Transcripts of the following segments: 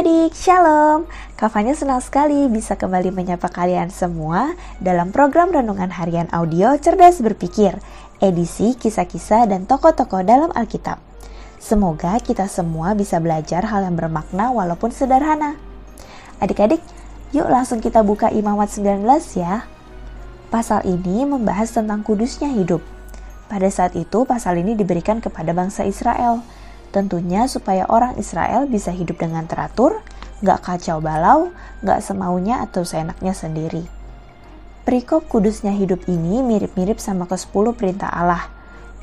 Adik-adik, Shalom. Kavanya senang sekali bisa kembali menyapa kalian semua dalam program Renungan Harian Audio Cerdas Berpikir, edisi kisah-kisah dan tokoh-tokoh dalam Alkitab. Semoga kita semua bisa belajar hal yang bermakna walaupun sederhana. Adik-adik, yuk langsung kita buka Imamat 19 ya. Pasal ini membahas tentang kudusnya hidup. Pada saat itu, pasal ini diberikan kepada bangsa Israel – Tentunya supaya orang Israel bisa hidup dengan teratur, gak kacau balau, gak semaunya atau seenaknya sendiri. Perikop kudusnya hidup ini mirip-mirip sama ke-10 perintah Allah.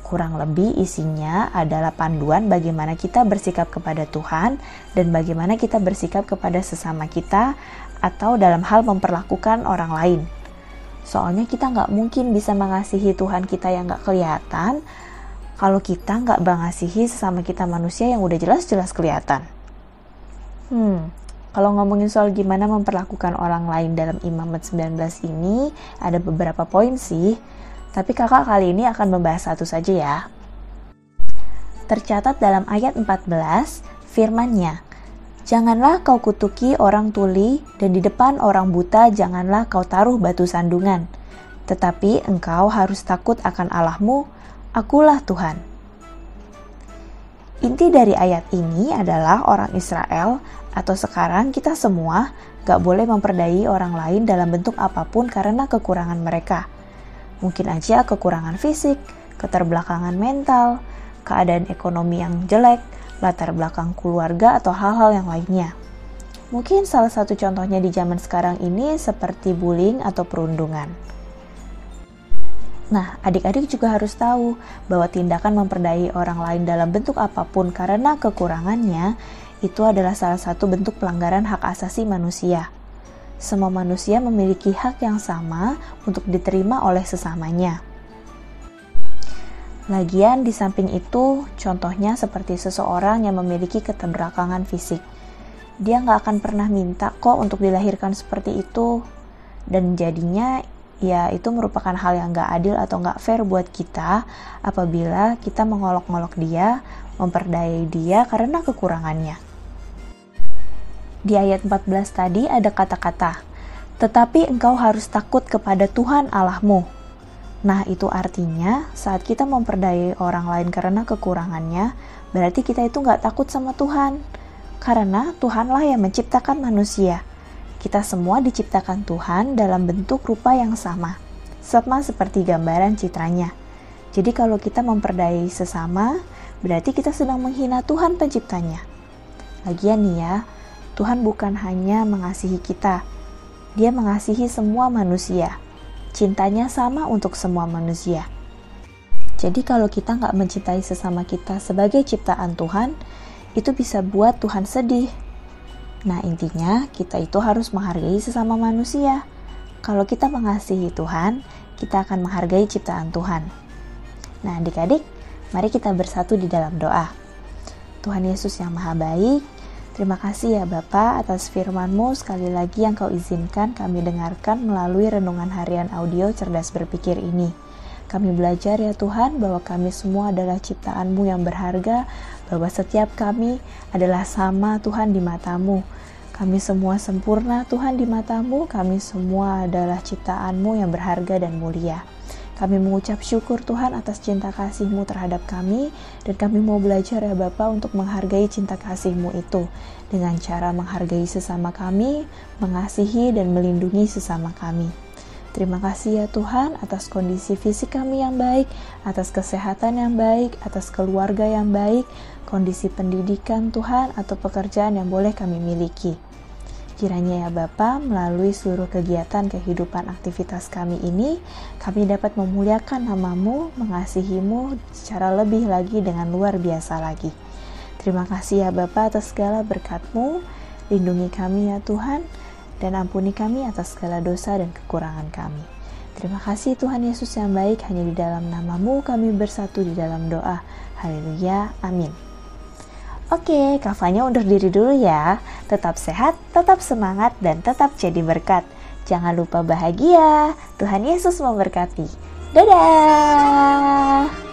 Kurang lebih isinya adalah panduan bagaimana kita bersikap kepada Tuhan dan bagaimana kita bersikap kepada sesama kita atau dalam hal memperlakukan orang lain. Soalnya kita nggak mungkin bisa mengasihi Tuhan kita yang nggak kelihatan kalau kita nggak mengasihi sesama kita manusia yang udah jelas-jelas kelihatan. Hmm, kalau ngomongin soal gimana memperlakukan orang lain dalam Imamat 19 ini, ada beberapa poin sih, tapi kakak kali ini akan membahas satu saja ya. Tercatat dalam ayat 14, firmannya, Janganlah kau kutuki orang tuli, dan di depan orang buta janganlah kau taruh batu sandungan. Tetapi engkau harus takut akan Allahmu, Akulah Tuhan. Inti dari ayat ini adalah orang Israel atau sekarang kita semua gak boleh memperdayai orang lain dalam bentuk apa pun karena kekurangan mereka. Mungkin aja kekurangan fisik, keterbelakangan mental, keadaan ekonomi yang jelek, latar belakang keluarga atau hal-hal yang lainnya. Mungkin salah satu contohnya di zaman sekarang ini seperti bullying atau perundungan. Nah, adik-adik juga harus tahu bahwa tindakan memperdayai orang lain dalam bentuk apa pun karena kekurangannya itu adalah salah satu bentuk pelanggaran hak asasi manusia. Semua manusia memiliki hak yang sama untuk diterima oleh sesamanya. Lagian di samping itu, contohnya seperti seseorang yang memiliki keterbelakangan fisik. Dia nggak akan pernah minta kok untuk dilahirkan seperti itu, dan jadinya ya itu merupakan hal yang gak adil atau gak fair buat kita apabila kita mengolok-ngolok dia, memperdayai dia karena kekurangannya. Di ayat 14 tadi ada kata-kata, tetapi engkau harus takut kepada Tuhan Allahmu. Nah, itu artinya saat kita memperdayai orang lain karena kekurangannya, berarti kita itu nggak takut sama Tuhan. Karena Tuhanlah yang menciptakan manusia. Kita semua diciptakan Tuhan dalam bentuk rupa yang sama, sama seperti gambaran citranya. Jadi kalau kita memperdayai sesama, berarti kita sedang menghina Tuhan penciptanya. Lagian nih ya, Tuhan bukan hanya mengasihi kita, dia mengasihi semua manusia. Cintanya sama untuk semua manusia. Jadi kalau kita nggak mencintai sesama kita sebagai ciptaan Tuhan, itu bisa buat Tuhan sedih Nah, intinya kita itu harus menghargai sesama manusia. Kalau kita mengasihi Tuhan, kita akan menghargai ciptaan Tuhan. Nah, adik-adik, mari kita bersatu di dalam doa. Tuhan Yesus yang Maha Baik, terima kasih ya Bapak atas firman-Mu sekali lagi yang Kau izinkan kami dengarkan melalui renungan harian audio cerdas berpikir ini. Kami belajar ya Tuhan bahwa kami semua adalah ciptaan-Mu yang berharga, bahwa setiap kami adalah sama Tuhan di matamu. Kami semua sempurna Tuhan di matamu, kami semua adalah ciptaan-Mu yang berharga dan mulia. Kami mengucap syukur Tuhan atas cinta kasih-Mu terhadap kami dan kami mau belajar ya Bapa untuk menghargai cinta kasih-Mu itu dengan cara menghargai sesama kami, mengasihi dan melindungi sesama kami. Terima kasih ya Tuhan atas kondisi fisik kami yang baik, atas kesehatan yang baik, atas keluarga yang baik, kondisi pendidikan Tuhan atau pekerjaan yang boleh kami miliki. Kiranya ya Bapa, melalui seluruh kegiatan kehidupan aktivitas kami ini, kami dapat memuliakan namamu, mengasihimu secara lebih lagi dengan luar biasa lagi. Terima kasih ya Bapa atas segala berkatmu, lindungi kami ya Tuhan, dan ampuni kami atas segala dosa dan kekurangan kami. Terima kasih Tuhan Yesus yang baik, hanya di dalam namamu kami bersatu di dalam doa. Haleluya, amin. Oke, kafanya undur diri dulu ya. Tetap sehat, tetap semangat, dan tetap jadi berkat. Jangan lupa bahagia. Tuhan Yesus memberkati. Dadah!